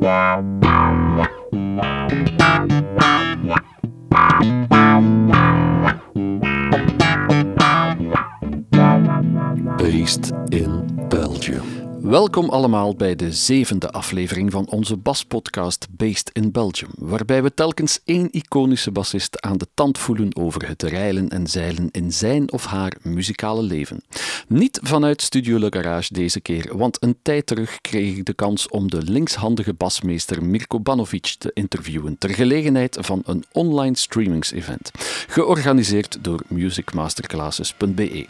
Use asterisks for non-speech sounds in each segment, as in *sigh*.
Based Welkom allemaal bij de zevende aflevering van onze baspodcast Based in Belgium, waarbij we telkens één iconische bassist aan de tand voelen over het reilen en zeilen in zijn of haar muzikale leven. Niet vanuit Studio Le Garage deze keer, want een tijd terug kreeg ik de kans om de linkshandige basmeester Mirko Banovic te interviewen ter gelegenheid van een online streamingsevent, georganiseerd door musicmasterclasses.be.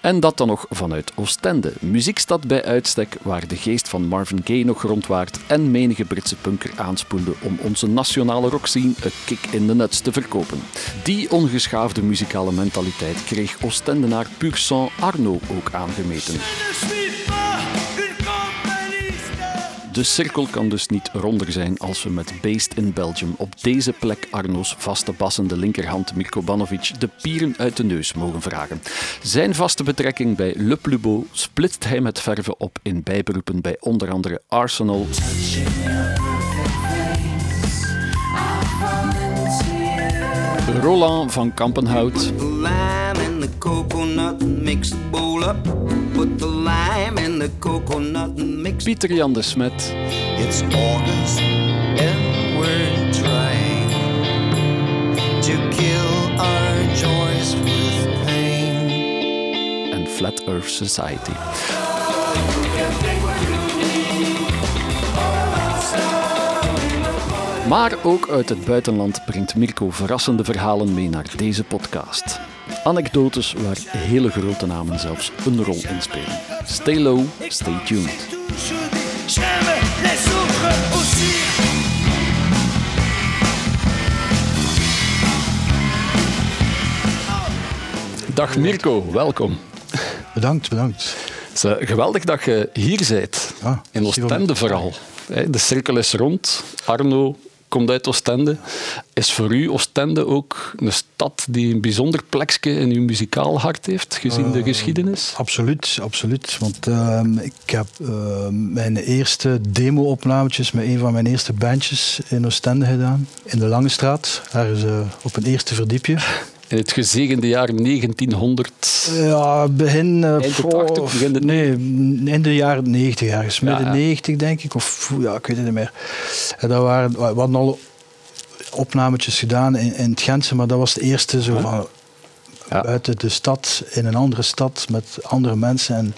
En dat dan nog vanuit Oostende, muziekstad bij uitstek waar de geest van Marvin Gaye nog rondwaart en menige Britse punker aanspoelde om onze nationale rockscene een kick in de nuts te verkopen. Die ongeschaafde muzikale mentaliteit kreeg Oostendenaar Pur Arno ook aangemeten. De cirkel kan dus niet ronder zijn als we met Based in Belgium op deze plek Arno's vaste bassende linkerhand Mirko Banovic de pieren uit de neus mogen vragen. Zijn vaste betrekking bij Le Plus Beau splitst hij met verven op in bijberoepen bij onder andere Arsenal. Roland van Kampenhout. Pieter Jan de Smet. It's August and we're trying to kill our joys with pain. En Flat Earth Society. Maar ook uit het buitenland brengt Mirko verrassende verhalen mee naar deze podcast. Anekdotes waar hele grote namen zelfs een rol in spelen. Stay low, stay tuned. Dag Mirko, welkom. Bedankt, bedankt. Het is geweldig dat je hier bent. Ah, in Oostende vooral. De cirkel is rond. Arno komt uit Oostende. Is voor u Oostende ook een stad die een bijzonder plekje in uw muzikaal hart heeft, gezien de eh, geschiedenis? Absoluut, absoluut. Want ehm, ik heb uh, mijn eerste demo-opnametjes met een van mijn eerste bandjes in Oostende gedaan. In de Lange Straat, ergens uh, op een eerste verdiepje in het gezegende jaar 1900. Ja, begin. Uh, begin de... Nee, in de jaren 90 ergens. Midden ja, 90 denk ik. Of ja, ik weet het niet meer. En dat waren, we hadden al opnametjes gedaan in, in het Gentse, maar dat was het eerste zo van ja. buiten de stad, in een andere stad met andere mensen. En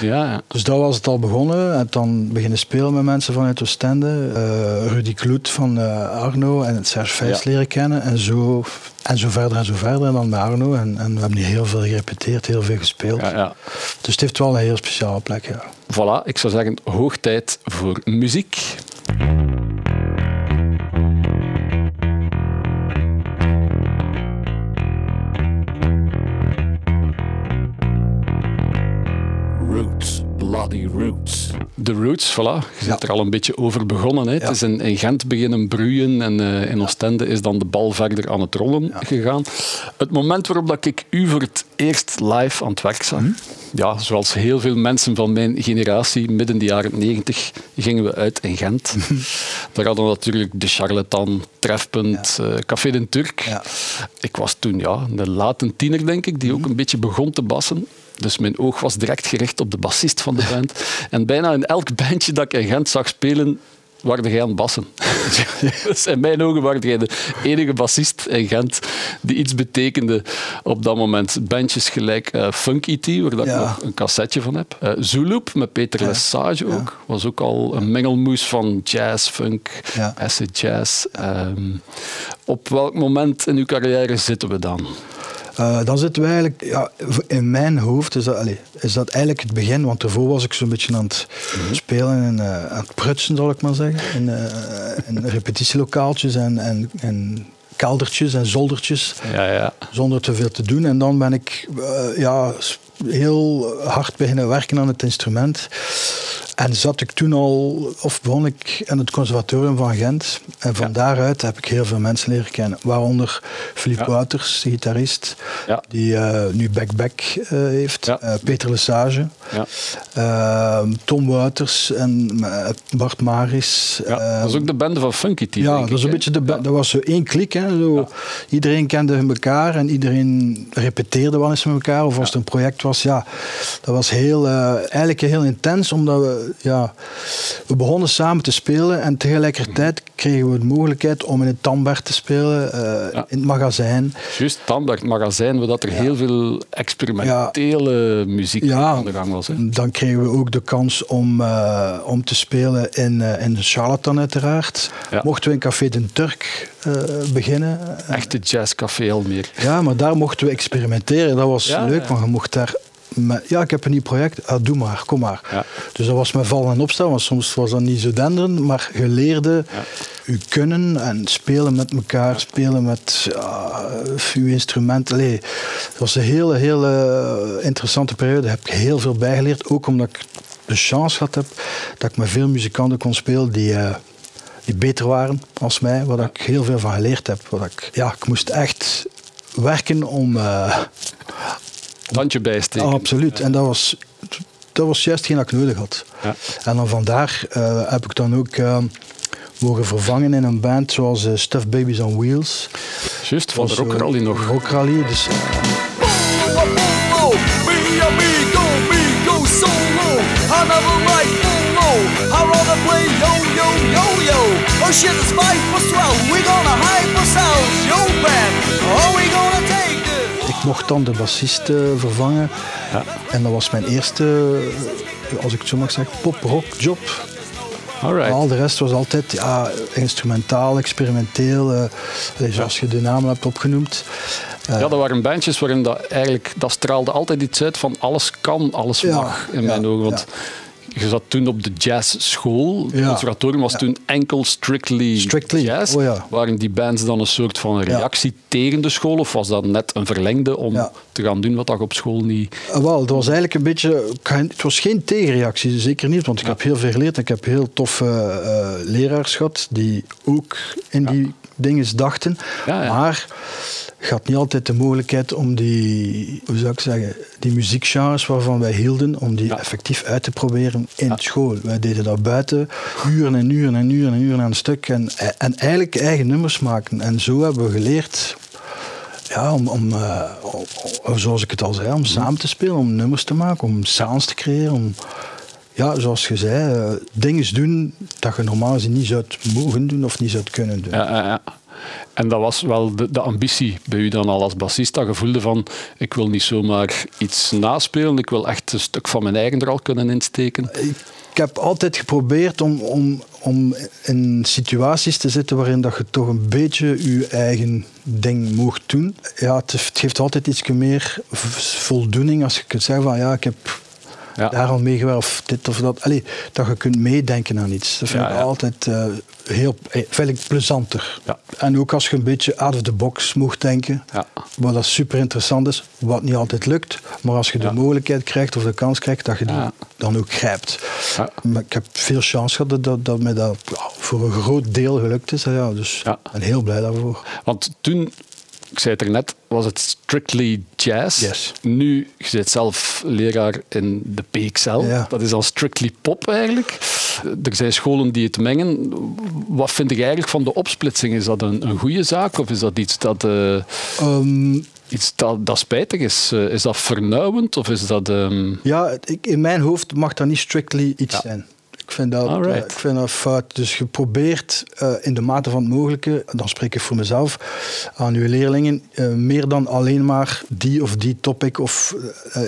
ja, ja, Dus dat was het al begonnen. En dan beginnen spelen met mensen vanuit Oostende. Uh, Rudy Kloet van uh, Arno en Serge Vijs leren kennen. En zo, en zo verder en zo verder. En dan met Arno. En, en we hebben hier heel veel gerepeteerd, heel veel gespeeld. Dus het heeft wel een heel speciale plek. Ja. Voilà, ik zou zeggen, hoog tijd voor muziek. Roots. De Roots, voilà. Je zit er al een beetje over begonnen. Hè. Het is in, in, Gent beginnen broeien en uh, in Oostende is dan de bal verder aan het rollen gegaan. Het moment waarop dat ik u voor het eerst live aan het werk zag, hm? ja, zoals heel veel mensen van mijn generatie, midden de jaren negentig, gingen we uit in Gent. *laughs* Hm. Daar hadden we natuurlijk de Charlatan, Trefpunt, uh, Café de Turk. Ik was toen ja, een late tiener, denk ik, die ook hm. een beetje begon te bassen. Dus mijn oog was direct gericht op de bassist van de *laughs* band. En bijna in elk bandje dat ik in Gent zag spelen, waren jij aan het bassen. *laughs* dus in mijn ogen waren jij de enige bassist in Gent die iets betekende op dat moment. Bandjes gelijk uh, Funk E.T., waar ik nog een cassetje van heb. Uh, met Peter ja. Lesage ook. Was ook al een mengelmoes van jazz, funk, acid jazz. Um, op welk moment in uw carrière zitten we dan? Uh, dan zitten we eigenlijk, ja, in mijn hoofd is dat, allez, is dat eigenlijk het begin, want daarvoor was ik zo'n beetje aan het mhm. spelen en uh, aan het prutsen, zal ik maar zeggen. In, uh, in repetitielokaaltjes en, en, en keldertjes en zoldertjes, ja, ja. zonder te veel te doen. En dan ben ik ja, heel hard beginnen werken aan het instrument. En zat ik toen al, of begon ik in het conservatorium van Gent. En van daaruit heb ik heel veel mensen leren kennen. Waaronder Philippe Wouters, de gitarist, die uh, nu Back Back uh, heeft. Uh, Peter Lesage. Ehm, Tom Wouters en Bart Maris. Ja, dat is ook de bende van Funky Team. Ja, dat, is een beetje de dat was zo één klik. Hè, zo. Iedereen kende elkaar en iedereen repeteerde wel eens met elkaar. Of als het een project was, ja, dat was heel, eigenlijk heel intens, omdat we, ja, we begonnen samen te spelen en tegelijkertijd kregen we de mogelijkheid om in het Tambert te spelen, uh, in het magazijn. Juist, Tambert magazijn, waar dat er heel veel experimentele muziek aan de gang was. Hè? Dan kregen we ook de kans om, uh, om te spelen in, uh, in Charlatan uiteraard. Mochten we in Café de Turk beginnen. Echte jazzcafé al meer. Ja, maar daar mochten we experimenteren. Dat was leuk, want je mocht daar ja, ik heb een nieuw project, ah, doe maar, kom maar. Ja. Dus dat was mijn vallen en opstaan, want soms was dat niet zo denderend, maar je leerde ja. je kunnen en spelen met elkaar, spelen met uh, je instrument. Allee, het was een hele, hele interessante periode, daar heb ik heel veel bijgeleerd, ook omdat ik de chance gehad heb dat ik met veel muzikanten kon spelen die... Uh, die beter waren als mij, waar ik heel veel van geleerd heb. Wat ik, ja, ik moest echt werken om, uh, Tandje bijsteken. Oh, absoluut. En dat was, dat was juist geen dat ik nodig had. Ja. En dan vandaar uh, heb ik dan ook uh, mogen vervangen in een band zoals uh, Stuff Babies on Wheels. Juist, van de Rock Rally nog. Rock Rally, dus... Oh shit, it's 5 for 12. We're gonna hype ourselves. Yo mocht dan de bassist uh, vervangen. Ja. En dat was mijn eerste, eh, als ik het zo mag zeggen, pop-rock job. Alright. Al de rest was altijd ja, instrumentaal, experimenteel, uh, zoals je de namen hebt opgenoemd. Uh, ja, dat waren bandjes waarin dat eigenlijk, dat straalde altijd iets uit van alles kan, alles mag, in mijn ogen. Want je zat toen op de jazzschool. Het conservatorium was toen enkel strictly, strictly. jazz. Oh, ja. Waren die bands dan een soort van reactie tegen de school? Of was dat net een verlengde om te gaan doen wat je op school niet... Uh, wel, het was eigenlijk een beetje... Het was geen tegenreactie, zeker niet. Want ik heb heel veel geleerd. Ik heb heel toffe uh, leraars gehad die ook in die dingen dachten. Maar je had niet altijd de mogelijkheid om die, hoe zou ik zeggen, die muziekgenres waarvan wij hielden, om die effectief uit te proberen in school. Wij deden dat buiten, uren en uren en uren en uren aan een stuk. En, en eigenlijk eigen nummers maken. En zo hebben we geleerd ja, om, om uh, zoals ik het al zei, om samen te spelen, om nummers te maken, om sounds te creëren, om ja, zoals je zei, uh, dingen doen dat je normaal gezien niet zou mogen doen of niet zou kunnen doen. Ja, ja, ja. En dat was wel de, de, ambitie bij u dan al als bassist, dat gevoelde van ik wil niet zomaar iets naspelen, ik wil echt een stuk van mijn eigen er al kunnen insteken. Ik heb altijd geprobeerd om, om, om in situaties te zitten waarin dat je toch een beetje je eigen ding mocht doen. Ja, het, het geeft altijd iets meer voldoening als je kunt zeggen van ja, ik heb ja. daar al meegewerkt of dit of dat. Allee, dat je kunt meedenken aan iets. Dat vind ik altijd uh, heel eh, ik plezanter. En ook als je een beetje out of the box mocht denken, wat dat super interessant is, wat niet altijd lukt, maar als je de mogelijkheid krijgt of de kans krijgt, dat je die dan ook grijpt. Maar ik heb veel chance gehad dat, dat mij dat voor een groot deel gelukt is. Ja, dus ik ben heel blij daarvoor. Want toen ik zei het er net, was het strictly jazz. Yes. Nu, je zit zelf leraar in de PXL. Dat is al strictly pop eigenlijk. Er zijn scholen die het mengen. Wat vind ik eigenlijk van de opsplitsing? Is dat een, een goede zaak of is dat iets dat... Uh, iets dat, dat spijtig is. Uh, is dat vernauwend of is dat... Um... Ja, ik, in mijn hoofd mag dat niet strictly iets zijn. Ik vind dat, uh, ik vind dat fout. Dus je probeert uh, in de mate van het mogelijke, dan spreek ik voor mezelf, aan uw leerlingen, uh, meer dan alleen maar die of die topic. Of,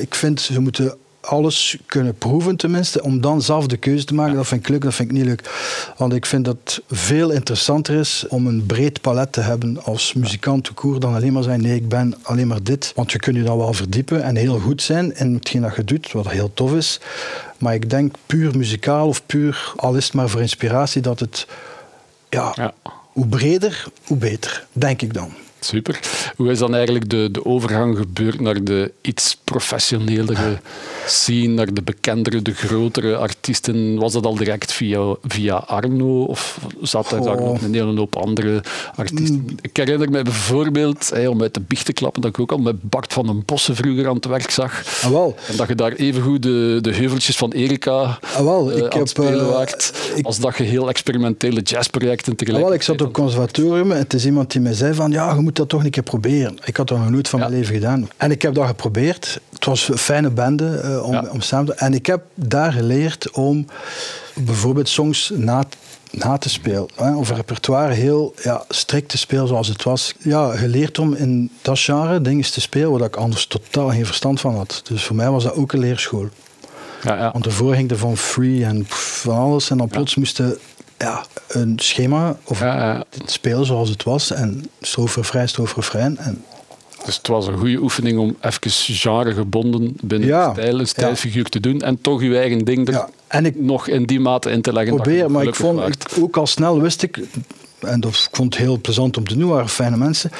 ik vind ze moeten alles kunnen proeven tenminste, om dan zelf de keuze te maken. Dat vind ik leuk, dat vind ik niet leuk. Want ik vind dat het veel interessanter is om een breed palet te hebben als muzikant te koer dan alleen maar zijn, nee, ik ben alleen maar dit. Want je kunt je dan wel verdiepen en heel goed zijn in hetgeen dat je doet, wat heel tof is. Maar ik denk puur muzikaal of puur, al is het maar voor inspiratie, dat het, ja, ja. hoe breder, hoe beter, denk ik dan. Super. Hoe is dan eigenlijk de, de overgang gebeurd naar de iets professionelere scene, naar de bekendere, de grotere artiesten? Was dat al direct via, via Arno of zat daar nog een hele hoop andere artiesten? Mm. Ik herinner me bijvoorbeeld, om uit de biecht te klappen, dat ik ook al met Bart van den Bossen vroeger aan het werk zag. Ah, wel. En dat je daar evengoed de, de heuveltjes van Erika ah, wel. Ik uh, aan het spelen uh, waart, als dat je heel experimentele jazzprojecten tegelijk. Ah, wel, ik zat op conservatorium en het is iemand die mij zei van ja, je moet dat toch een keer proberen. Ik had dat nog nooit van mijn leven gedaan. En ik heb dat geprobeerd. Het was een fijne bende uh, om, om samen te... En ik heb daar geleerd om bijvoorbeeld songs na na te spelen. Hè, of repertoire heel ja, strikt te spelen zoals het was. Ja, geleerd om in dat genre dingen te spelen waar ik anders totaal geen verstand van had. Dus voor mij was dat ook een leerschool. Ja, ja. Want ervoor ging er van free en van alles. En dan plots moesten ja, een schema of ja, spelen zoals het was. En stroofrefrein, stroofrefrein. En dus het was een goede oefening om even genregebonden binnen ja, stijl, een stijlfiguur te doen en toch je eigen ding er ja. en ik nog in die mate in te leggen. Probeer, maar ik vond, ik, ook al snel wist ik, en dat, ik vond het heel plezant om te doen, waren fijne mensen,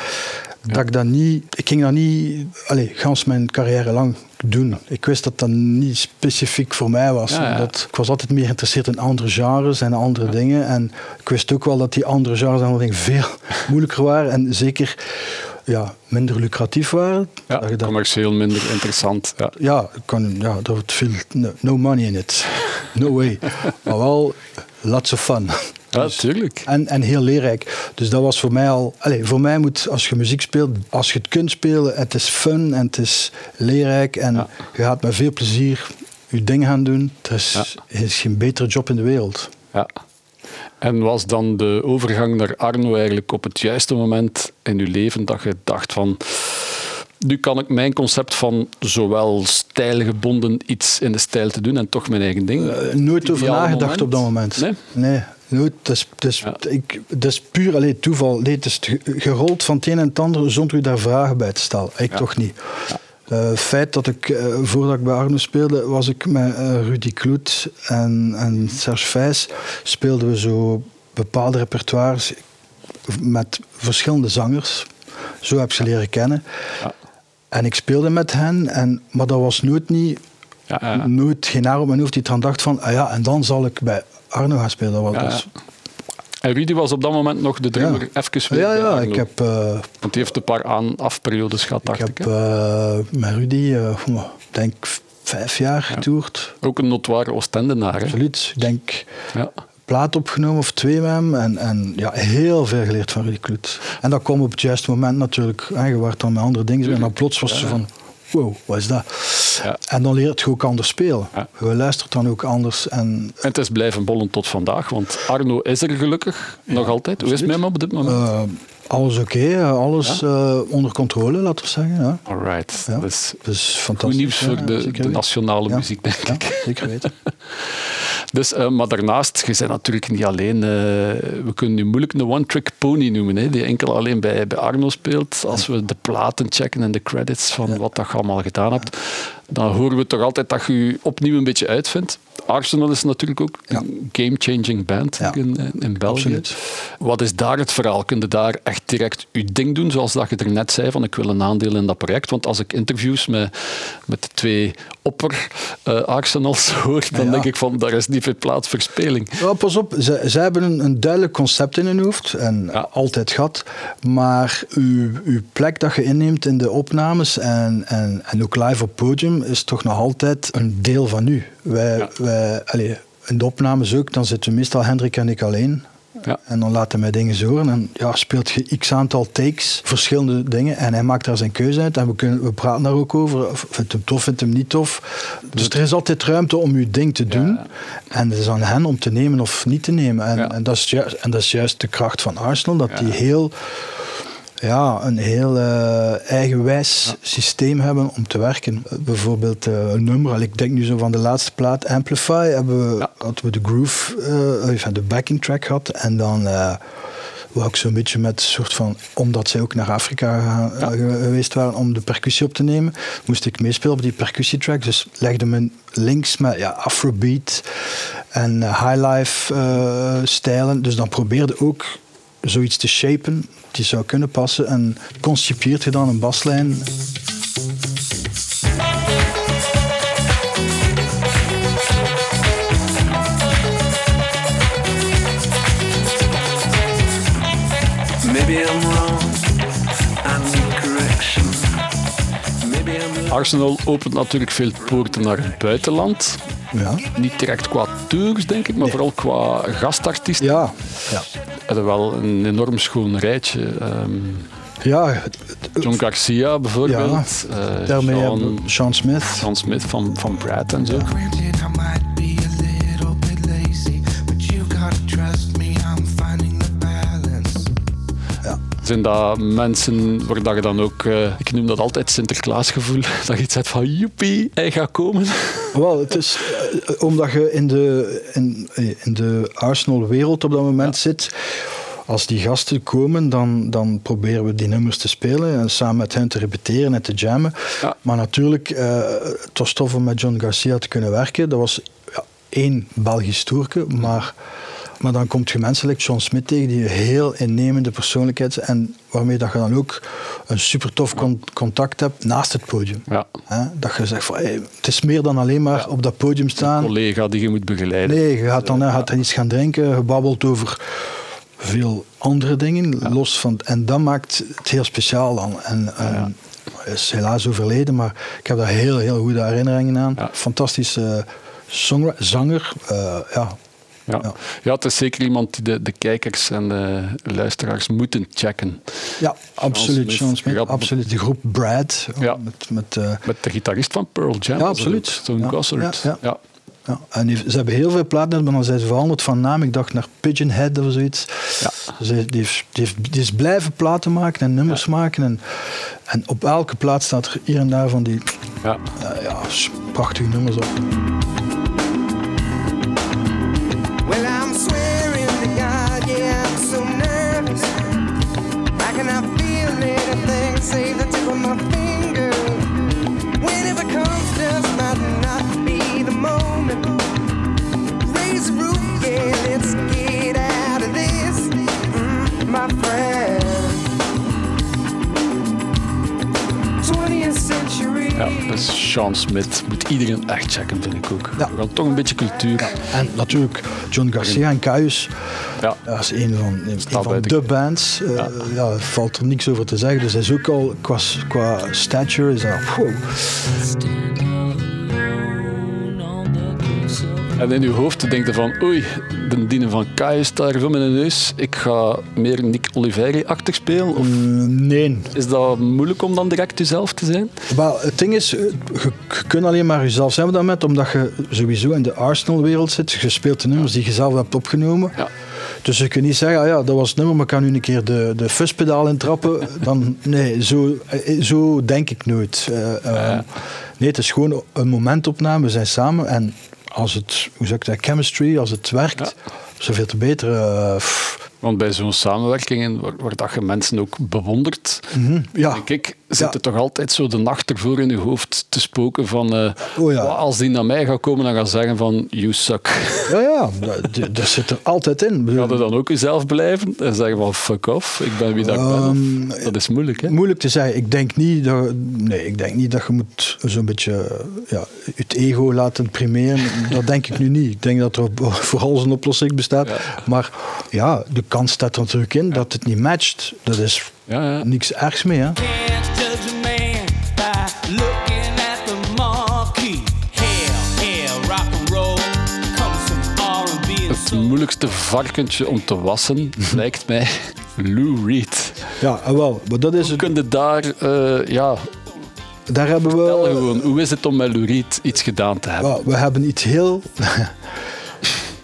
dat ik dat niet, ik ging dat niet, allez, gans mijn carrière lang doen. Ik wist dat dat niet specifiek voor mij was. Omdat ik was altijd meer geïnteresseerd in andere genres en andere dingen. En ik wist ook wel dat die andere genres en andere dingen veel *laughs* moeilijker waren. En zeker ja, minder lucratief waren. Ja, dat commercieel minder interessant. Ja, ja, kan, ja er wordt veel no, money in it. No way. *laughs* maar wel lots of fun. Ja, dus, tuurlijk. En, en heel leerrijk. Dus dat was voor mij al... Allez, voor mij moet, als je muziek speelt, als je het kunt spelen, het is fun en het is leerrijk en je gaat met veel plezier je ding gaan doen. Er is, is geen betere job in de wereld. Ja. En was dan de overgang naar Arno eigenlijk op het juiste moment in uw leven dat je dacht van nu kan ik mijn concept van zowel stijlgebonden iets in de stijl te doen en toch mijn eigen ding. Uh, nooit over nagedacht op dat moment. Nee? Nee. Nooit, het, is, ik, is puur alleen toeval. Nee, het is gerold van het een en het ander zonder u daar vragen bij te stellen. Ik toch niet. Ja. Uh, feit dat ik, uh, voordat ik bij Arno speelde, was ik met uh, Rudy Kloet en, en Serge Vijs, speelden we zo bepaalde repertoires met verschillende zangers. Zo heb ik ze leren kennen. En ik speelde met hen, en, maar dat was nooit niet, ja, nooit geen haar op mijn hoofd die dan dacht van, ah ja, en dan zal ik bij Arno gaan spelen. Dat was, en Rudy was op dat moment nog de drummer ja. even weer. Ja, ja, ik heb... Uh, Want die heeft een paar aan-afperiodes gehad, dacht ik. Ik heb uh, met Rudy, uh, denk vijf jaar getoerd. Ook een notoire Oostendenaar. Absoluut. Ik denk ja. plaat opgenomen of twee met hem. En, en ja, heel veel geleerd van Rudy Kloet. En dat kwam op het juiste moment natuurlijk. Je wordt dan met andere dingen. En dan plots was ze van wow, wat is dat? Ja. En dan leert je ook anders spelen. Ja. Je luistert dan ook anders. En, en het is blijven bollen tot vandaag, want Arno is er gelukkig nog altijd. Hoe is het met hem op dit moment? Uh, alles oké, alles uh, onder controle, laten we zeggen. Ja. Alright. Ja. Dat is dus fantastisch. Goed nieuws voor de, de nationale muziek, denk ik. zeker weten. *laughs* Dus, uh, maar daarnaast, je bent natuurlijk niet alleen. Uh, we kunnen nu moeilijk een one-trick pony noemen, hè, die enkel alleen bij, bij Arno speelt. Als we de platen checken en de credits van wat dat je allemaal gedaan hebt, dan horen we toch altijd dat je je opnieuw een beetje uitvindt. Arsenal is natuurlijk ook een game-changing band in, in, België. Absoluut. Wat is daar het verhaal? Kun je daar echt direct je ding doen, zoals dat je er net zei, van ik wil een aandeel in dat project? Want als ik interviews met, met de twee opper uh, Arsenals hoor, dan denk ik van, daar is niet veel plaats voor speling. Ja, pas op, ze, ze hebben een, een, duidelijk concept in hun hoofd, en altijd gehad, maar uw, uw plek dat je inneemt in de opnames en, en, en ook live op podium is toch nog altijd een deel van u. Wij, wij, allez, in de opnames ook, dan zitten meestal Hendrik en ik alleen. Ja. En dan laat hij mij dingen horen. En ja, speelt je x aantal takes, verschillende dingen. En hij maakt daar zijn keuze uit. En we, kunnen, we praten daar ook over. Vindt hem tof, vindt hem niet tof. Dus er is altijd ruimte om je ding te doen. En het is aan hen om te nemen of niet te nemen. En, en, dat, is juist, en dat is juist de kracht van Arsenal. Dat die heel ja, een heel uh, eigenwijs systeem hebben om te werken. Bijvoorbeeld uh, een nummer, ik denk nu zo van de laatste plaat, Amplify, hebben we, hadden we de groove, uh, de backing track gehad. En dan wou ik zo'n beetje met een soort van, omdat zij ook naar Afrika geweest waren om de percussie op te nemen, moest ik meespelen op die percussietrack. Dus legde me links met ja, afrobeat en highlife stijlen. Dus dan probeerde ook zoiets te shapen die zou kunnen passen. En concipeert je dan een baslijn Arsenal opent natuurlijk veel poorten naar het buitenland. Ja. Niet direct qua tours, denk ik, maar vooral qua gastartiesten. Ja. ja. Hadden wel een enorm schoon rijtje. Um, ja, John Garcia bijvoorbeeld. Ja, uh, daarmee Sean, Sean Smith. Sean Smith van, van Brad en zo. Ja. Zijn dat mensen waar je dan ook, uh, ik noem dat altijd Sinterklaasgevoel, *laughs* dat je iets hebt van joepie, hij gaat komen? *laughs* Wel, het is uh, omdat je in de, in, in de Arsenal-wereld op dat moment zit. Als die gasten komen, dan, dan proberen we die nummers te spelen en samen met hen te repeteren en te jammen. Ja. Maar natuurlijk, uh, het was tof om met John Garcia te kunnen werken. Dat was ja, één Belgisch toerke, maar maar dan komt je mensen like John Smith tegen die een heel innemende persoonlijkheid en waarmee dat je dan ook een super tof contact hebt naast het podium. Ja. Dat je zegt van hey, het is meer dan alleen maar op dat podium staan. Een collega die je moet begeleiden. Nee, je gaat dan, gaat iets gaan drinken, je babbelt over veel andere dingen. Los van, en dat maakt het heel speciaal dan. En, um, is helaas overleden, maar ik heb daar heel, heel goede herinneringen aan. Fantastische zanger. Uh, ja, ja. Ja. het is zeker iemand die de, de kijkers en de luisteraars moeten checken. Ja, absoluut. Sean Smith, absoluut. De groep Brad. Ja. Met, met, uh, met de gitarist van Pearl Jam. Ja, absoluut. Ja. Gossard. Ja, ja. En ze hebben heel veel platen, maar dan zijn ze veranderd van naam. Ik dacht naar Pigeonhead of zoiets. Ja. Dus die, heeft, die, heeft, die is blijven platen maken en nummers maken. En, en op elke plaat staat er hier en daar van die ja. Uh, ja, prachtige nummers op. Sean Smith moet iedereen echt checken, vind ik ook. Ja. We gaan toch een beetje cultuur. Ja. En natuurlijk John Garcia en Caius. Ja. Dat is een van, een van de, bands. Uh, ja. valt er niks over te zeggen. Dus hij is ook al qua, qua stature is dat, wow. En in uw hoofd denkt je van, oei, de dienen van Kai staat er voor mijn neus. Ik ga meer Nick Oliveri-achtig spelen? Of mm, nee. Is dat moeilijk om dan direct jezelf te zijn? Wel, het ding is, je, je kunt alleen maar jezelf zijn dan met, omdat je sowieso in de Arsenal-wereld zit. Je speelt de nummers die je zelf hebt opgenomen. Ja. Dus je kunt niet zeggen, ah ja, dat was het nummer, maar ik kan nu een keer de, de fuspedaal intrappen. *laughs* Dan, nee, zo, zo denk ik nooit. Uh, uh, nee, het is gewoon een momentopname. We zijn samen en als het, hoe zeg ik dat, chemistry, als het werkt, zoveel te beter. Uh, want bij zo'n samenwerking, waar, dat je mensen ook bewondert, mm ja. denk ik, zit er toch altijd zo de nacht ervoor in je hoofd te spoken van uh, oh, ja. als die naar mij gaat komen, dan gaan zeggen van you suck. *laughs* Ja, ja, dat, dat zit er altijd in. Ga je dan ook jezelf blijven en zeggen van fuck off, ik ben wie dat ik ben? Ehm, dat is moeilijk, hè? Moeilijk te zeggen. Ik denk niet dat, nee, ik denk niet dat je moet zo'n beetje ja, het ego laten primeren. dat denk ik nu niet. Ik denk dat er *laughs* vooral een oplossing bestaat. Maar ja, de kans staat er natuurlijk in dat het niet matcht. Dat is ja, ja. niks ergs mee. Hè? Het moeilijkste varkentje om te wassen *laughs* lijkt mij Lou Reed. Ja, ah, wel. Maar dat is Hoe kun je daar, uh, ja, daar hebben we. Gewoon, hoe is het om met Lou Reed iets gedaan te hebben? we hebben iets heel *laughs*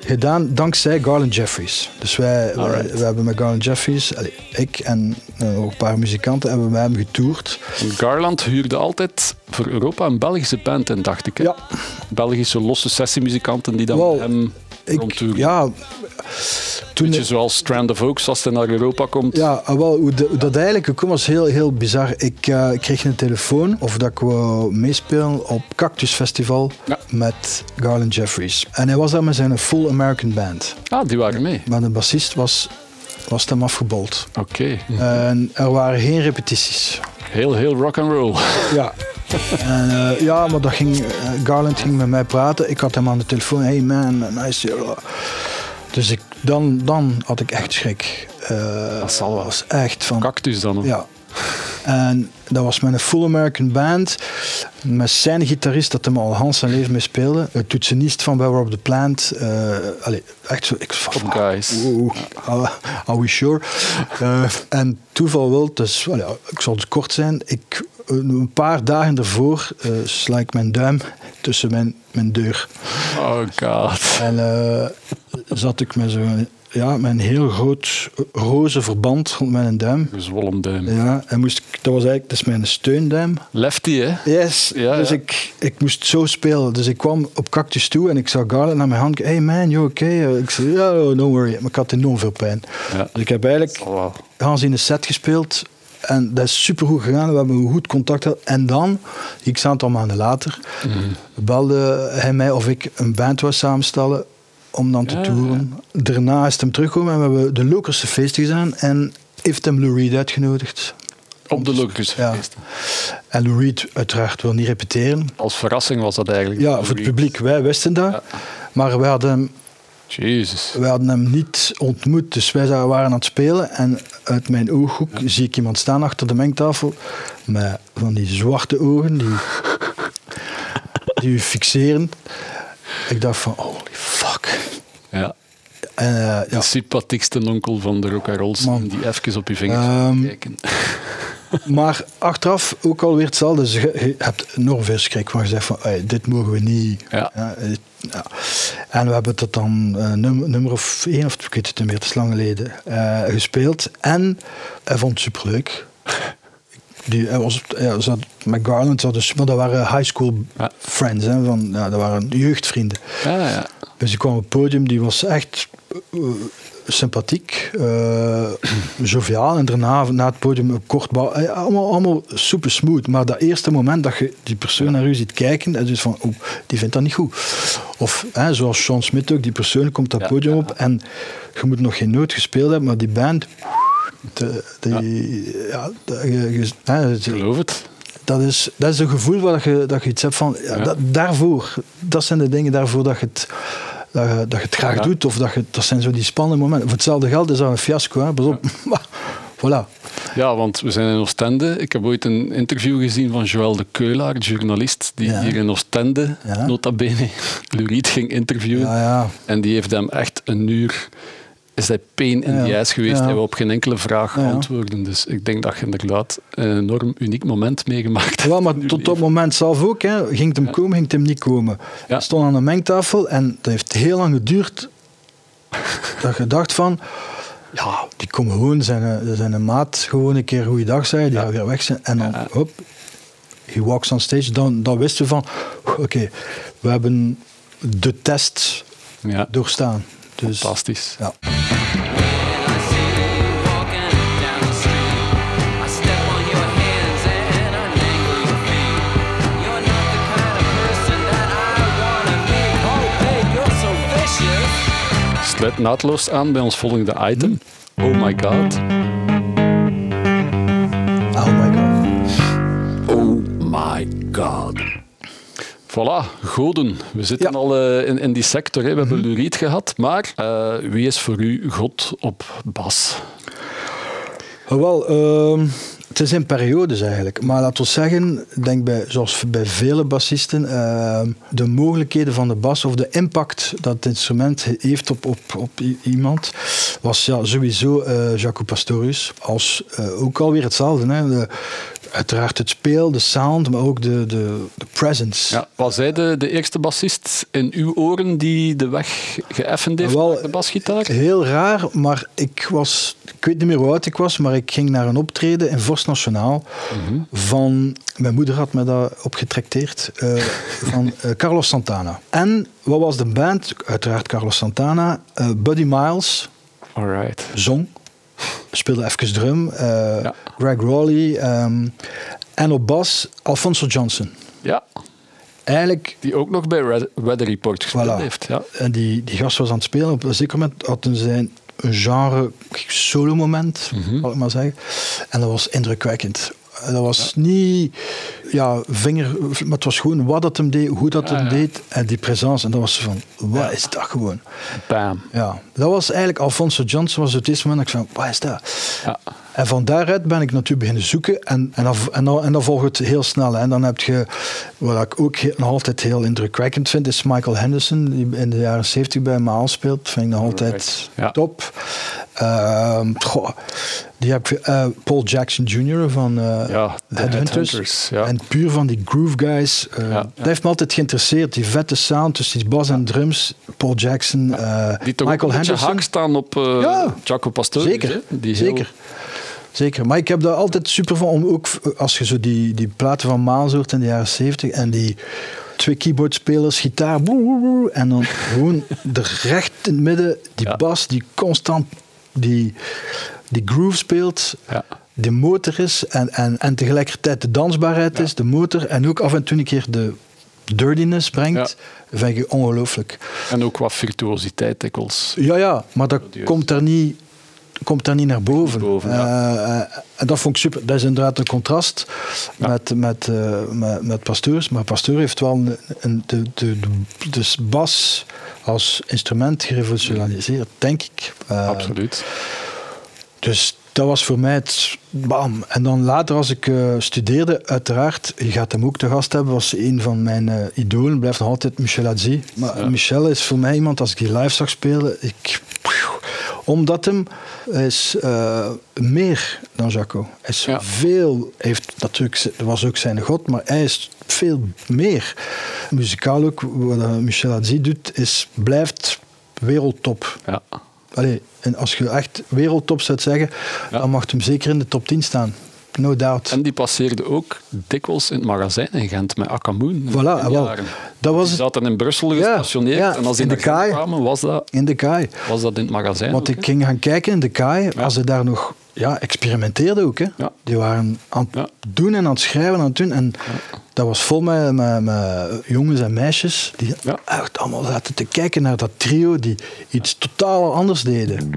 gedaan dankzij Garland Jeffries. Dus wij, wij, hebben met Garland Jeffries, ik en uh, een paar muzikanten, hebben met hem getoerd. Garland huurde altijd voor Europa een Belgische band en dacht ik. Hè? Ja. Belgische losse sessiemuzikanten die dan hem rondtoeren. Ja, toen Beetje zoals Strand of Oaks als hij naar Europa komt. Ja, ah, wel, hoe, dat eigenlijk gekomen was heel, heel bizar. Ik, uh, kreeg een telefoon of dat ik wou meespelen op Cactus Festival met Garland Jeffries. En hij was daar met zijn Full American Band. Ah, die waren mee. Maar de bassist was was hem afgebold. Oké. En er waren geen repetities. Heel, heel rock and roll. Ja. En, uh, ja, maar dat ging, uh, Garland ging met mij praten. Ik had hem aan de telefoon. Hey man, nice. Dus ik, dan, dan had ik echt schrik. Uh, dat zal wel. was echt van... Cactus dan? Ja. En dat was met een full American band. Met zijn gitarist dat hem al Hans zijn leven mee speelde. Het toetsenist van Where Up the Plant. Uh, echt zo. Ik guys. are, are, we sure? Uh, en toeval wil, dus ik zal het kort zijn. Ik, een paar dagen ervoor uh, sla ik mijn duim tussen mijn, mijn deur. Oh god. En zat ik met zo'n ja, met een heel groot roze verband rond mijn duim. Gezwollen duim. Ja, en moest ik, dat was eigenlijk dat is mijn steunduim. Lefty, hè? Yes. Ja, dus Ik, ik moest zo spelen. Dus ik kwam op Cactus toe en ik zag Garland naar mijn hand. Hey man, you okay? Ik zei, ja, oh, no worry. Maar ik had enorm veel pijn. Ja. Dus ik heb eigenlijk Hans in de set gespeeld. En dat is super goed gegaan. We hebben een goed contact gehad. En dan, x aantal maanden later, mm. belde hij mij of ik een band wou samenstellen om dan te toeren. Daarna is hem teruggekomen en we hebben de Lokerse feesten gedaan en heeft hem Lou Reed uitgenodigd. Op de Lokerse ja. feesten. En Lou Reed uiteraard wil niet repeteren. Als verrassing was dat eigenlijk. Ja, voor het publiek. Wij wisten dat. Maar wij hadden hem Jezus. We hadden hem niet ontmoet, dus wij waren aan het spelen en uit mijn ooghoek zie ik iemand staan achter de mengtafel met van die zwarte ogen die, die u fixeren. Ik dacht van, holy fuck. Ja. Uh, ja. De sympathiekste onkel van de rock and die even op je vingers um, kijken. *laughs* maar achteraf ook alweer hetzelfde. Dus je, hebt enorm veel schrik van gezegd van, dit mogen we niet. Ja. ja. En we hebben het dan uh, nummer, nummer, of één of ik weet het niet meer, het is lang geleden, uh, gespeeld. En hij vond het superleuk. Die, hij was, ja, zat, met Garland, zat dus, maar dat waren high school ja. friends, hè, van, ja, dat waren jeugdvrienden. Ja, ja. Dus die kwam op het podium, die was echt uh, sympathiek, uh, *clears throat* joviaal. En daarna, na het podium, kort bouw, allemaal, allemaal super smooth. Maar dat eerste moment dat je die persoon naar u ziet kijken, dat is van, oh, die vindt dat niet goed. Of hè, zoals Sean Smith ook, die persoon komt dat podium op en je moet nog geen noot gespeeld hebben, maar die band de, die, ja. ja geloof het. Dat is, dat is een gevoel waar je, dat je iets hebt van, ja, Dat, daarvoor, dat zijn de dingen daarvoor dat je het, dat je, dat je het graag doet. Of dat, je, dat zijn zo die spannende momenten. Voor hetzelfde geld is dat een fiasco, hè. pas op. *laughs* voilà. Ja, want we zijn in Oostende. Ik heb ooit een interview gezien van Joël de Keulaar, journalist, die hier in Oostende, nota bene, Luriet ging interviewen. En die heeft hem echt een uur is hij pain in ja. the ass geweest. Hij wil op geen enkele vraag antwoorden. Dus ik denk dat je inderdaad een enorm uniek moment meegemaakt hebt. Ja, maar tot het moment zelf ook. Hè. Ging het hem komen, ging het hem niet komen. Hij stond aan de mengtafel en dat heeft heel lang geduurd. dat je dacht van... Ja, die komt gewoon zijn, zijn een maat gewoon een keer goeiedag zeggen, die gaat weer weg zijn. En dan, hop, he walks on stage. Dan, dan wisten we van, oké, we hebben de test doorstaan. Dus, Fantastisch. Ja. Sluit naadloos aan bij ons volgende item. Oh my god. Oh my god. Oh my god. Voilà, goden. We zitten al uh, in, in, die sector. Hè. We hebben Luriet gehad. Maar uh, wie is voor u God op bas? Wel, uh, het is in periodes eigenlijk. Maar laten we zeggen, denk bij, zoals bij vele bassisten, uh, de mogelijkheden van de bas of de impact dat het instrument heeft op, op, op iemand, was ja, sowieso Jaco Pastorius. Als, ook alweer hetzelfde. Hè. De, uiteraard het speel, de sound, maar ook de, de, de presence. Ja, was hij de, de eerste bassist in uw oren die de weg geëffend heeft Wel, de basgitaar? Heel raar, maar ik was, ik weet niet meer hoe oud ik was, maar ik ging naar een optreden in Vos Nationaal mhm. van, mijn moeder had me dat opgetrakteerd, uh, *laughs* van uh, Carlos Santana. En wat was de band? Uiteraard Carlos Santana, uh, Buddy Miles, Alright. zong speelde even drum. Uh, Greg Rowley. Um, en op bas Alfonso Johnson. Ja. Eigenlijk... Die ook nog bij Red, Weather Report gespeeld heeft. Ja. En die, die gast was aan het spelen. Op een zeker moment hadden zijn een genre solo moment, mm zal ik maar zeggen. En dat was indrukwekkend. Dat was niet ja, vinger, maar het was gewoon wat het hem deed, hoe dat hem deed en die presence. En dat was van, wat is dat gewoon? Bam. Ja, dat was eigenlijk Alfonso Johnson was het eerste moment dat ik van, wat is dat? Ja. En van daaruit ben ik natuurlijk beginnen zoeken en, en, dan, en, dan, en dan volgt het heel snel. En dan heb je, wat ik ook nog altijd heel indrukwekkend vind, is Michael Henderson, die in de jaren 70 bij me aanspeelt. Vind ik nog altijd top. Uh, die heb je, uh, Paul Jackson Jr. van uh, ja, Headhunters. Ja. En puur van die groove guys. Uh, ja, Dat heeft me altijd geïnteresseerd. Die vette sound tussen die bas en drums. Paul Jackson, die toch Michael Henderson. haak staan op ja, Jaco Pastor. Zeker, die zeker. Zeker, maar ik heb daar altijd super van om ook als je zo die, die platen van Maals hoort in de jaren 70 en die twee keyboardspelers, gitaar, en dan gewoon de recht in het midden, die bas die constant die, die groove speelt. Ja. De motor is en, en, en tegelijkertijd de dansbaarheid is, de motor. En ook af en toe een keer de dirtiness brengt, ja. vind ik ongelooflijk. En ook wat virtuositeit dikwijls. Ja, ja, maar dat komt daar niet komt daar niet naar boven. boven uh, en dat vond ik super. Dat is inderdaad een contrast met, met, uh, met, met Pasteurs. Maar Pasteur heeft wel een, een, de, de, de, de bas als instrument gerevolutionaliseerd, denk ik. Absoluut. Dus dat was voor mij het bam. En dan later, als ik uh, studeerde, uiteraard, je gaat hem ook te gast hebben, was een van mijn uh, idolen, blijft nog altijd Michel Adzi. Maar Michel is voor mij iemand, als ik die live zag spelen, ik, omdat hem is uh, meer dan Jaco. Hij is veel, heeft natuurlijk, dat was ook zijn god, maar hij is veel meer. Muzikaal ook, wat Michel Adzi doet, is, blijft wereldtop. Ja. Allee, en als je echt wereldtop zou zeggen, dan mag hem zeker in de top 10 staan. No doubt. En die passeerde ook dikwijls in het magazijn in Gent met Akamoon. Voilà, wel. Dat was die zaten in Brussel gestationeerd. Ja, en als in de kaai. kwamen, was dat, in de kaai. was dat in het magazijn. Want ik ging gaan kijken in de kaai, als ze daar nog ja, experimenteerden ook. Hè. Die waren aan het doen en aan het schrijven aan het doen. En dat was vol met, met, met, jongens en meisjes die echt allemaal zaten te kijken naar dat trio die iets totaal anders deden.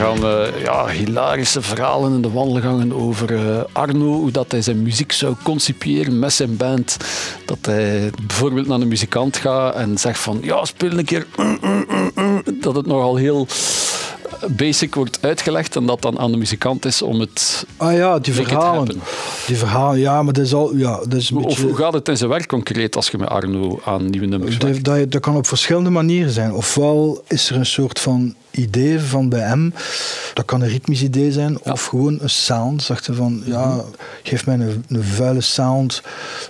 Gaan uh, ja, hilarische verhalen in de wandelgangen over uh, Arno, hoe dat hij zijn muziek zou concipiëren met zijn band. Dat hij bijvoorbeeld naar een muzikant gaat en zegt van ja, speel een keer. Dat het nogal heel basic wordt uitgelegd en dat dan aan de muzikant is om het. Ah ja, die verhalen. Die verhalen, ja, maar dat is al. Ja, dat is een beetje... Of hoe gaat het in zijn werk concreet als je met Arno aan nieuwe nummers werkt? Dat, dat kan op verschillende manieren zijn. Ofwel is er een soort van idee van bij hem. Dat kan een ritmisch idee zijn of gewoon een sound. Zegt hij van, ja, mhm. geef mij een, een vuile sound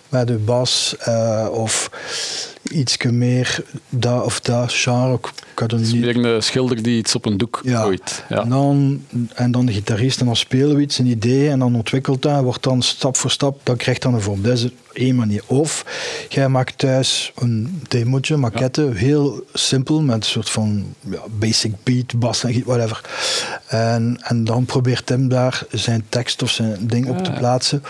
bij de bas uh, of iets meer dat of dat genre. Ik het is niet... meer een schilder die iets op een doek ja. gooit. Ja. En, dan, en dan de gitarist en dan spelen we iets, een idee en dan ontwikkelt dat, wordt dan stap voor stap, dan krijgt dan een vorm. Dat is één manier. Of jij maakt thuis een demootje, maquette, heel simpel, met een soort van ja, basic beat, bas en whatever. En, en dan probeert hem daar zijn tekst of zijn ding op te plaatsen.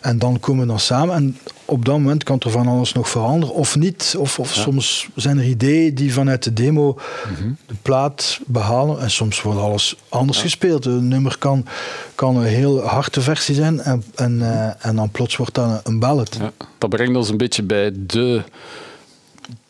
En dan komen we dan samen en op dat moment kan er van alles nog veranderen of niet. Of, of soms zijn er ideeën die vanuit de demo mhm. de plaat behalen en soms wordt alles anders gespeeld. Een nummer kan, kan een heel harde versie zijn en, en, uh, en dan plots wordt dat een ballad. Dat brengt ons een beetje bij de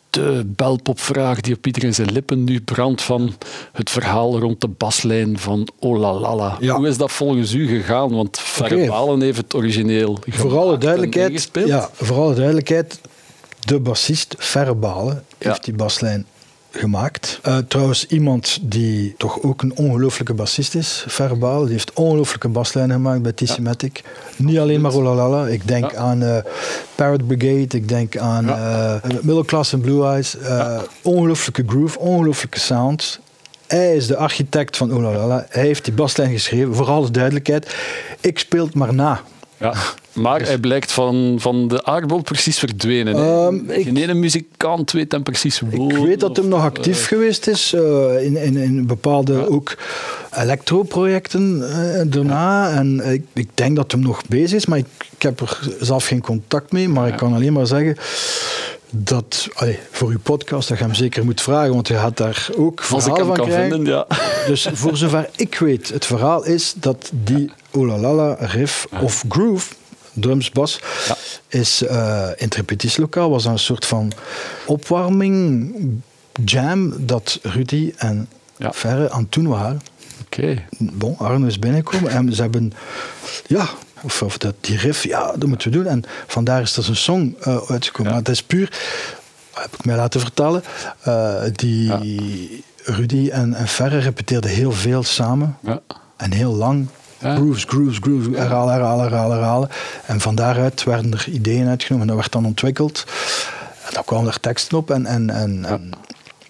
de belpopvraag die op iedereen zijn lippen nu brandt van het verhaal rond de baslijn van Olalala. Ja. Hoe is dat volgens u gegaan? Want Verre heeft het origineel voor alle duidelijkheid, Ja, voor alle duidelijkheid, de bassist Verre heeft die baslijn gemaakt. Uh, trouwens, iemand die toch ook een ongelooflijke bassist is, Verbaal, die heeft ongelooflijke baslijnen gemaakt bij TC Matic. Niet alleen maar Olalala. Ik denk aan uh, Parrot Brigade, ik denk aan ja. uh, Middle Class and Blue Eyes. Ongelooflijke groove, ongelooflijke sound. Hij is de architect van Olalala. Hij heeft die baslijn geschreven, voor alle duidelijkheid. Ik speel het maar na. Ja, maar hij blijkt van, van de aardbol precies verdwenen. Um, ik, Geen ene muzikant weet hem precies hoe. Ik weet dat hij nog actief uh, geweest is uh, in, in, in bepaalde ja. ook elektroprojecten uh, daarna. En ik, ik denk dat hij nog bezig is, maar ik, ik heb er zelf geen contact mee. Maar ja. ik kan alleen maar zeggen dat allee, voor uw podcast dat je hem zeker moet vragen, want je gaat daar ook verhaal van kan krijgen. Vinden, ja. *laughs* Dus voor zover ik weet, het verhaal is dat die Olalala riff of groove, drums, bas, ja. is uh, in het repetitielokaal was een soort van opwarming jam dat Rudy en ja. Ferre aan het doen waren. Oké. Okay. Bon, Arno is binnengekomen en ze hebben ja, of, of dat, die riff, ja, dat moeten we doen. En vandaar is er een song uh, uitgekomen. Ja. Maar het is puur, heb ik mij laten vertellen, uh, die ja. Rudy en, en Ferre repeteerden heel veel samen. Ja. En heel lang. Grooves, grooves, grooves, herhalen, herhalen, herhalen, herhalen. En van daaruit werden er ideeën uitgenomen en dat werd dan ontwikkeld. En dan kwamen er teksten op en, en, en, en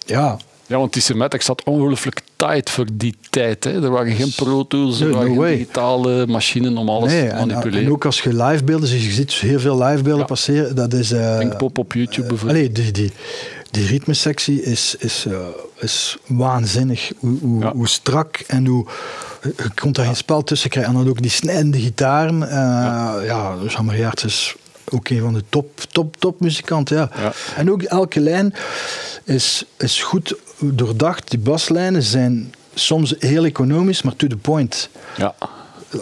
ja, ja, want die Symmetric zat ongelooflijk tight voor die tijd. Hè. Er waren geen Pro Tools, er waren no geen digitale machines om alles nee, te manipuleren. En, en, ook als je livebeelden ziet, je ziet heel veel livebeelden ja. passeren. Dat is... Uh, pop op YouTube uh, bijvoorbeeld. Allee, die, die, die ritmesectie is, is, uh, is waanzinnig. Hoe, hoe, ja. hoe, strak en hoe... Je komt daar geen spel tussen krijgen. En dan ook die snijdende gitaren. ja, ja Jean-Marie is ook een van de top, top, top muzikanten. Ja. ja. En ook elke lijn is, is goed doordacht. Die baslijnen zijn soms heel economisch, maar to the point. Ja.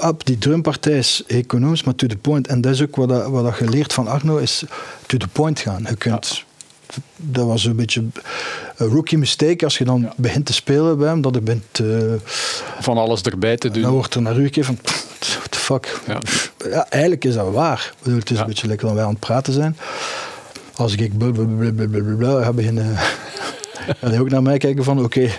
Op die drumpartij is economisch, maar to the point. En dat is ook wat, dat, wat dat je leert van Arno, is to the point gaan. Je kunt... Ja. Dat was een beetje een rookie mistake als je dan ja. begint te spelen bij hem. Dat je bent... Uh, van alles erbij te doen. Dan wordt er naar u gekeken van... What the fuck? Ja. ja. eigenlijk is dat waar. Het is een beetje lekker dan wij aan het praten zijn. Als ik blablabla ga beginnen *laughs* en hij ook naar mij kijken van oké, okay,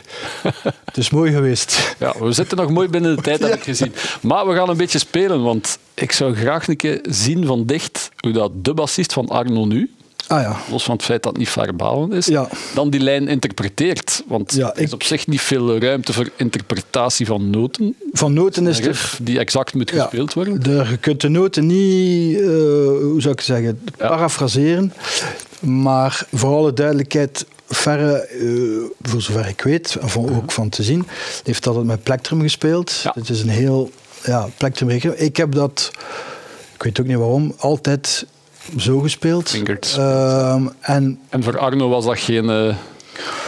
het is mooi geweest. Ja, we zitten nog mooi binnen de tijd, heb ik gezien. Maar we gaan een beetje spelen, want ik zou graag een keer zien van dicht hoe dat de bassist van Arno nu, Ah, ja. Los van het feit dat het niet verbaal is. Ja. Dan die lijn interpreteert. Want ja, er is op zich niet veel ruimte voor interpretatie van noten. Van noten is er... Die exact moet gespeeld worden. De, je kunt de noten niet, uh, hoe zou ik zeggen, parafraseren. Maar voor alle duidelijkheid, Verre, uh, voor zover ik weet, van, ook van te zien, heeft altijd met plektrum gespeeld. Ja. Het is een heel ja, plektrum. Ik heb dat, ik weet ook niet waarom, altijd zo gespeeld. Uh, en, en voor Arno was dat geen uh,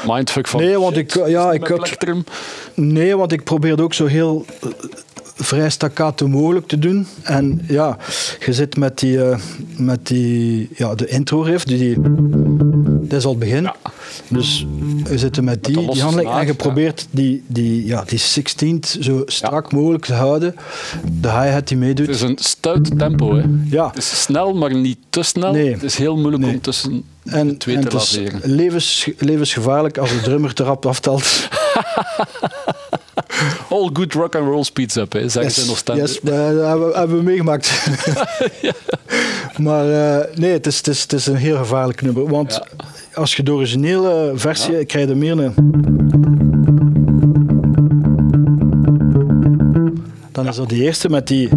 mindfuck van. Nee, want ik, ja, ik had, Nee, want ik probeerde ook zo heel vrij staccato mogelijk te doen. En ja, je zit met die, uh, met die ja, de intro riff, die, die, dat is al het begin. Ja. Dus we zitten met die, met die handeling en je probeert die, die, ja, die 16th zo strak ja. mogelijk te houden. De hi-hat die meedoet. Het is een stout tempo. Hè. Ja. Het is snel, maar niet te snel. Nee. Het is heel moeilijk nee. om tussen en, de twee en te laten Het is levens, levensgevaarlijk als de drummer erop aftelt. *laughs* All good rock and roll speeds up, hè, zeggen yes, ze nog steeds. Yes, dat hebben, hebben we meegemaakt. *laughs* ja. Maar uh, nee, het is, het, is, het is een heel gevaarlijk nummer. Want ja. Als je de originele versie ja. krijg je meer een... Dan is dat de eerste met die...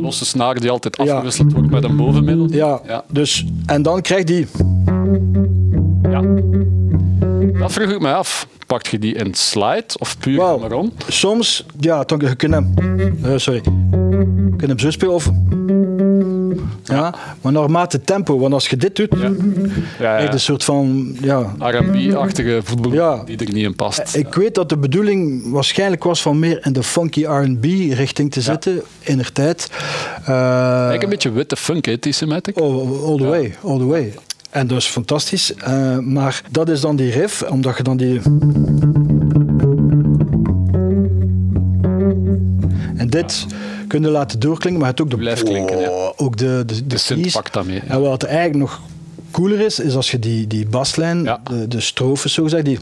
Losse snaar die altijd afgewisseld wordt met een bovenmiddel. Ja, ja, Dus, en dan krijg je die... Ja. Dat vroeg ik me af. Pakt je die in slide of puur wow. maar om? Soms, ja, dan, je kunt hem, uh, sorry, je kunt hem zo spelen of... Ja, maar naarmate tempo, want als je dit doet, ja. Ja, ja. een soort van ja, R&B-achtige voetbal ja. die er niet in past. Ik weet dat de bedoeling waarschijnlijk was van meer in de funky R&B-richting te zitten in de tijd. Uh, een beetje witte funk, hè, T-Sematic? Oh, all the way, all the way. En dat is fantastisch. Uh, maar dat is dan die riff, omdat je dan die... En dit kun je laten doorklinken, maar het ook de... Blijft klinken, ja. Ook de, de, de, pakt daarmee. Ja. En wat eigenlijk nog cooler is, is als je die, die baslijn, ja. de, de strofes zo gezegd, die...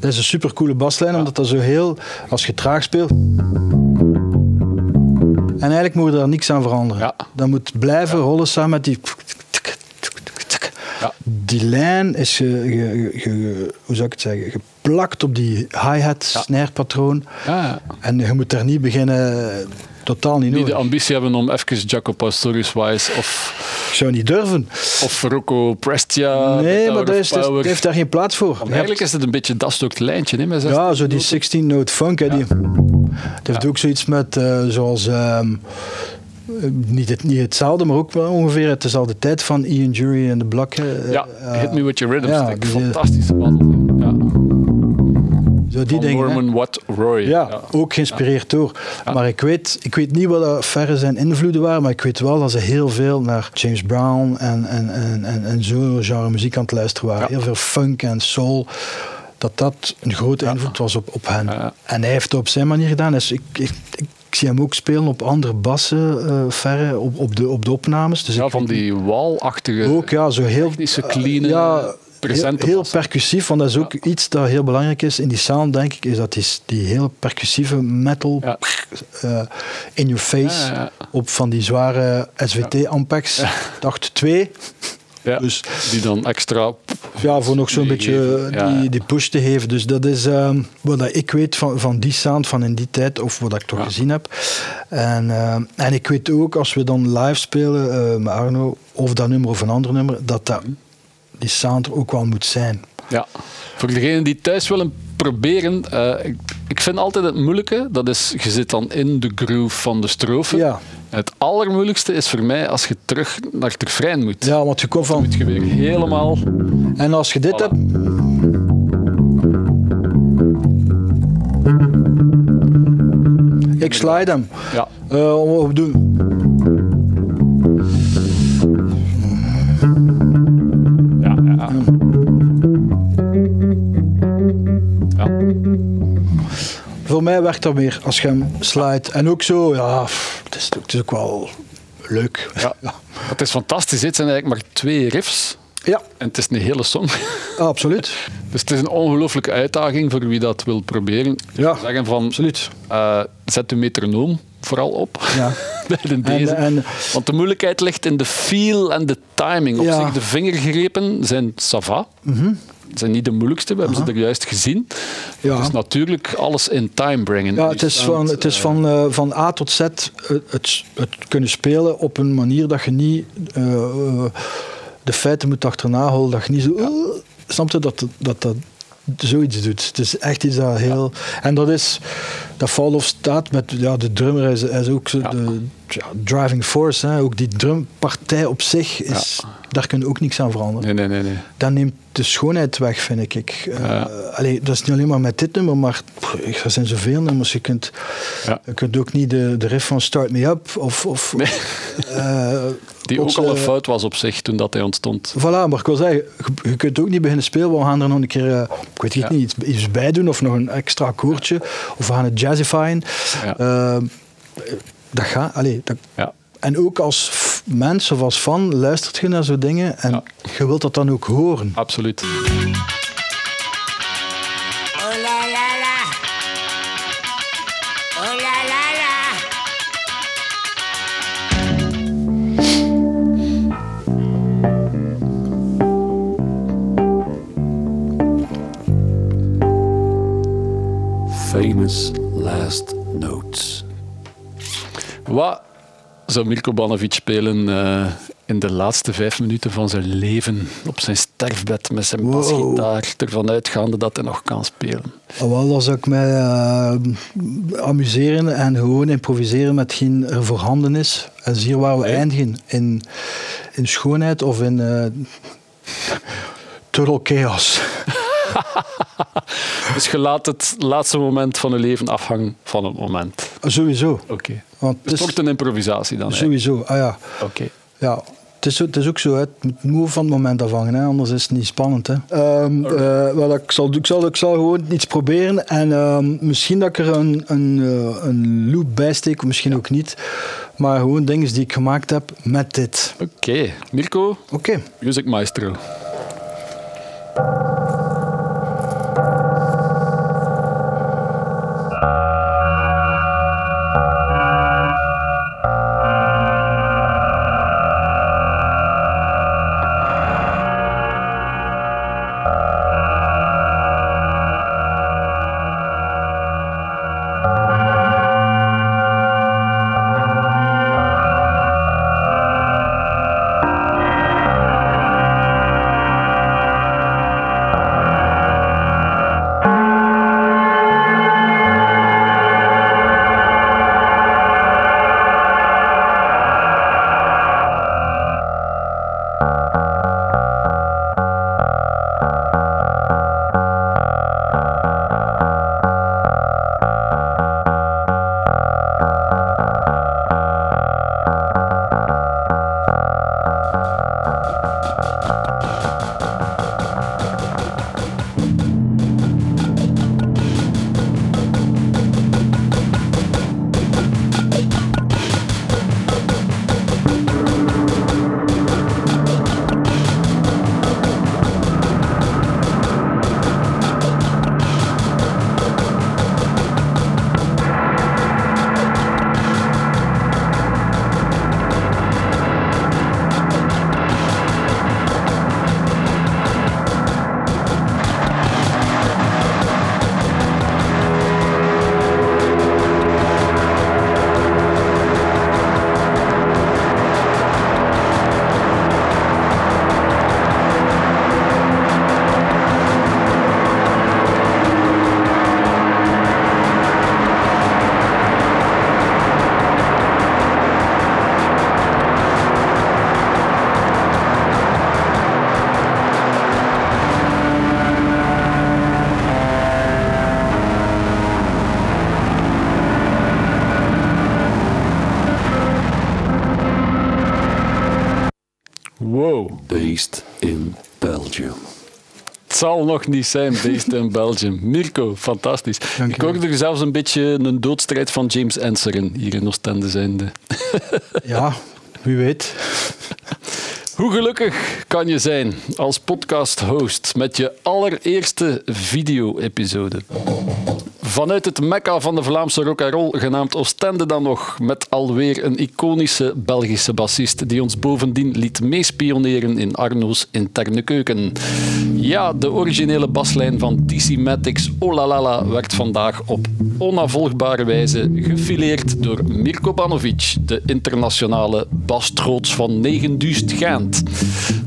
Dat is een supercoole baslijn, omdat dat zo heel, als je traag speelt. En eigenlijk moet je daar niks aan veranderen. Ja. Dat moet blijven rollen samen met die. Ja. Die lijn is, ge, hoe zou ik het zeggen, geplakt op die hi-hat snijpatroon. Ja. En je moet daar niet beginnen totaal niet nodig. de ambitie hebben om even Jaco Pastorius-wise of... Ik zou niet durven. Of Rocco Prestia. Nee, maar dat, is, dat heeft daar geen plaats voor. eigenlijk is het een beetje dat stuk lijntje. Hè, met ja, zo die 16-note funk. Hè, die, het heeft ook zoiets met, uh, zoals... Um, niet, het, niet hetzelfde, maar ook wel ongeveer het dezelfde tijd van Ian Jury en de Black. Uh, ja, Hit Me With Your Rhythm ja, Stick. Fantastische band. Die dingen. Norman Watt Roy. Ja, ook geïnspireerd door. Maar ik weet, ik weet niet wat verre zijn invloeden waren, maar ik weet wel dat ze heel veel naar James Brown en, en, en, en, en zo'n genre muziek aan het luisteren waren. Heel veel funk en soul dat dat een grote invloed was op, op hen. En hij heeft het op zijn manier gedaan. Dus ik, ik, ik zie hem ook spelen op andere bassen, uh, verre, op, op, de, op de opnames. Dus ja, van die walachtige, ook, ja, zo heel, clean. ja, heel, percussief, want dat is ook iets dat heel belangrijk is in die sound, denk ik, is dat die, die heel percussieve metal uh, in your face op van die zware SWT Ampex, dacht 2. Ja, dus, die dan extra... Ja, voor nog zo'n beetje die, die push te geven. Dus dat is uh, wat ik weet van, van die sound van in die tijd, of wat ik toch gezien heb. En, uh, en ik weet ook, als we dan live spelen uh, met Arno, of dat nummer of een ander nummer, dat dat die sound er ook wel moet zijn. Ja, voor degenen die thuis willen proberen, uh, ik, ik, vind altijd het moeilijke, dat is, je zit dan in de groove van de strofe. Ja. Het allermoeilijkste is voor mij als je terug naar het refrein moet. Ja, want je komt van... Moet je weer helemaal... En als je dit voilà. hebt... Ik slide hem. Ja. Uh, om doen. Voor mij werkt dat meer als je hem slide. En ook zo, ja, het is, het is ook wel leuk. Ja. *laughs* Het is fantastisch. Het zijn eigenlijk maar twee riffs. Ja. En het is een hele song. absoluut. *laughs* dus het is een ongelooflijke uitdaging voor wie dat wil proberen. Ja, zeggen van, absoluut. Uh, zet uw metronoom vooral op. Ja. *laughs* deze. En, Want de moeilijkheid ligt in de feel en de timing. Op ja. zich, de vingergrepen zijn sava. Mm zijn niet de moeilijkste, we hebben ze er juist gezien. Ja. Dus natuurlijk alles in time brengen. Ja, het is van, het is van, uh, van A tot Z het, het, het, kunnen spelen op een manier dat je niet uh, de feiten moet achterna houden, dat je niet zo... Ja. Uh, snap je dat dat, dat zoiets doet. Het is echt iets dat heel... En dat is... Dat Fall of staat met... Ja, de drummer is, is ook zo de ja, driving force. Hè. Ook die drumpartij op zich, is, daar kun je ook niks aan veranderen. Nee, nee, nee. nee. Dat neemt de schoonheid weg, vind ik. Uh, allee, dat is niet alleen maar met dit nummer, maar pff, er zijn zoveel nummers. Je kunt, je kunt ook niet de, de riff van Start Me Up of... of nee. uh, *laughs* die ook al een fout was op zich toen dat hij ontstond. Voilà, maar ik wil zeggen, je, kunt ook niet beginnen spelen. We gaan er nog een keer, uh, ik weet het niet, iets, iets, bij doen of nog een extra akkoordje. Of we gaan het jazzifyen. Ja. Dat gaat, dat, ja. En ook als mens of als fan luistert je naar zo'n dingen en je wilt dat dan ook horen. Absoluut. Zou Mirko Banovic spelen uh, in de laatste vijf minuten van zijn leven op zijn sterfbed met zijn wow. basgitaar, ervan uitgaande dat hij nog kan spelen? Oh, wel, zou ik mij uh, amuseren en gewoon improviseren met geen er voorhanden is. En zie waar we eindigen. In, in schoonheid of in uh, total chaos. *laughs* *laughs* dus je laat het laatste moment van je leven afhangen van het moment. Sowieso. Oké. Want dus het wordt een improvisatie dan? Sowieso, ah ja. Oké. Ja, het is, het is, ook zo, het moet van het moment afhangen, hè? anders is het niet spannend. Hè? Um, uh, wel, ik, zal, ik, zal, ik zal gewoon iets proberen en um, misschien dat ik er een, een, uh, een loop bij steek, misschien ook niet. Maar gewoon dingen die ik gemaakt heb met dit. Oké, okay. Mirko, Oké. Okay. Music Maestro. Nog niet zijn, *laughs* based in Belgium. Mirko, fantastisch. ik hoorde er zelfs een beetje een doodstrijd van James Enseren hier in Oostende zijnde. *laughs* ja, wie weet. Hoe gelukkig kan je zijn als podcast-host met je allereerste video-episode? Vanuit het mekka van de Vlaamse rock and roll, genaamd Oostende dan nog, met alweer een iconische Belgische bassist die ons bovendien liet meespioneren in Arno's interne keuken. Ja, de originele baslijn van TC Matics Olalala werd vandaag op onafvolgbare wijze gefileerd door Mirko Banovic, de internationale basstroots van Negenduust Gent.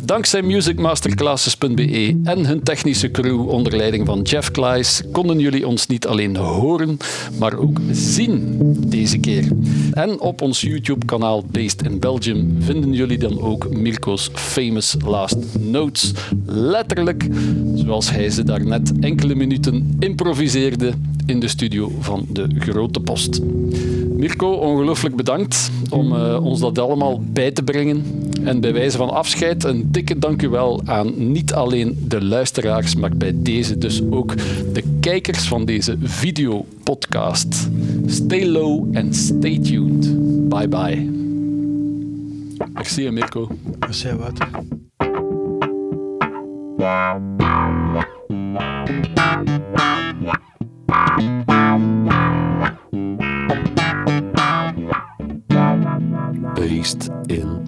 Dankzij musicmasterclasses.be en hun technische crew onder leiding van Jeff Klaes konden jullie ons niet alleen horen, maar ook zien deze keer. En op ons YouTube-kanaal Based in Belgium vinden jullie dan ook Mirko's famous last notes. Letterlijk, zoals hij ze daarnet enkele minuten improviseerde in de studio van de Grote Post. Mirko, ongelooflijk bedankt om uh, ons dat allemaal bij te brengen. En bij wijze van afscheid een dikke dankjewel aan niet alleen de luisteraars, maar bij deze dus ook de kijkers van deze videopodcast. Stay low and stay tuned. Bye bye. Merci Mirko. Merci Wouter. Thank Based in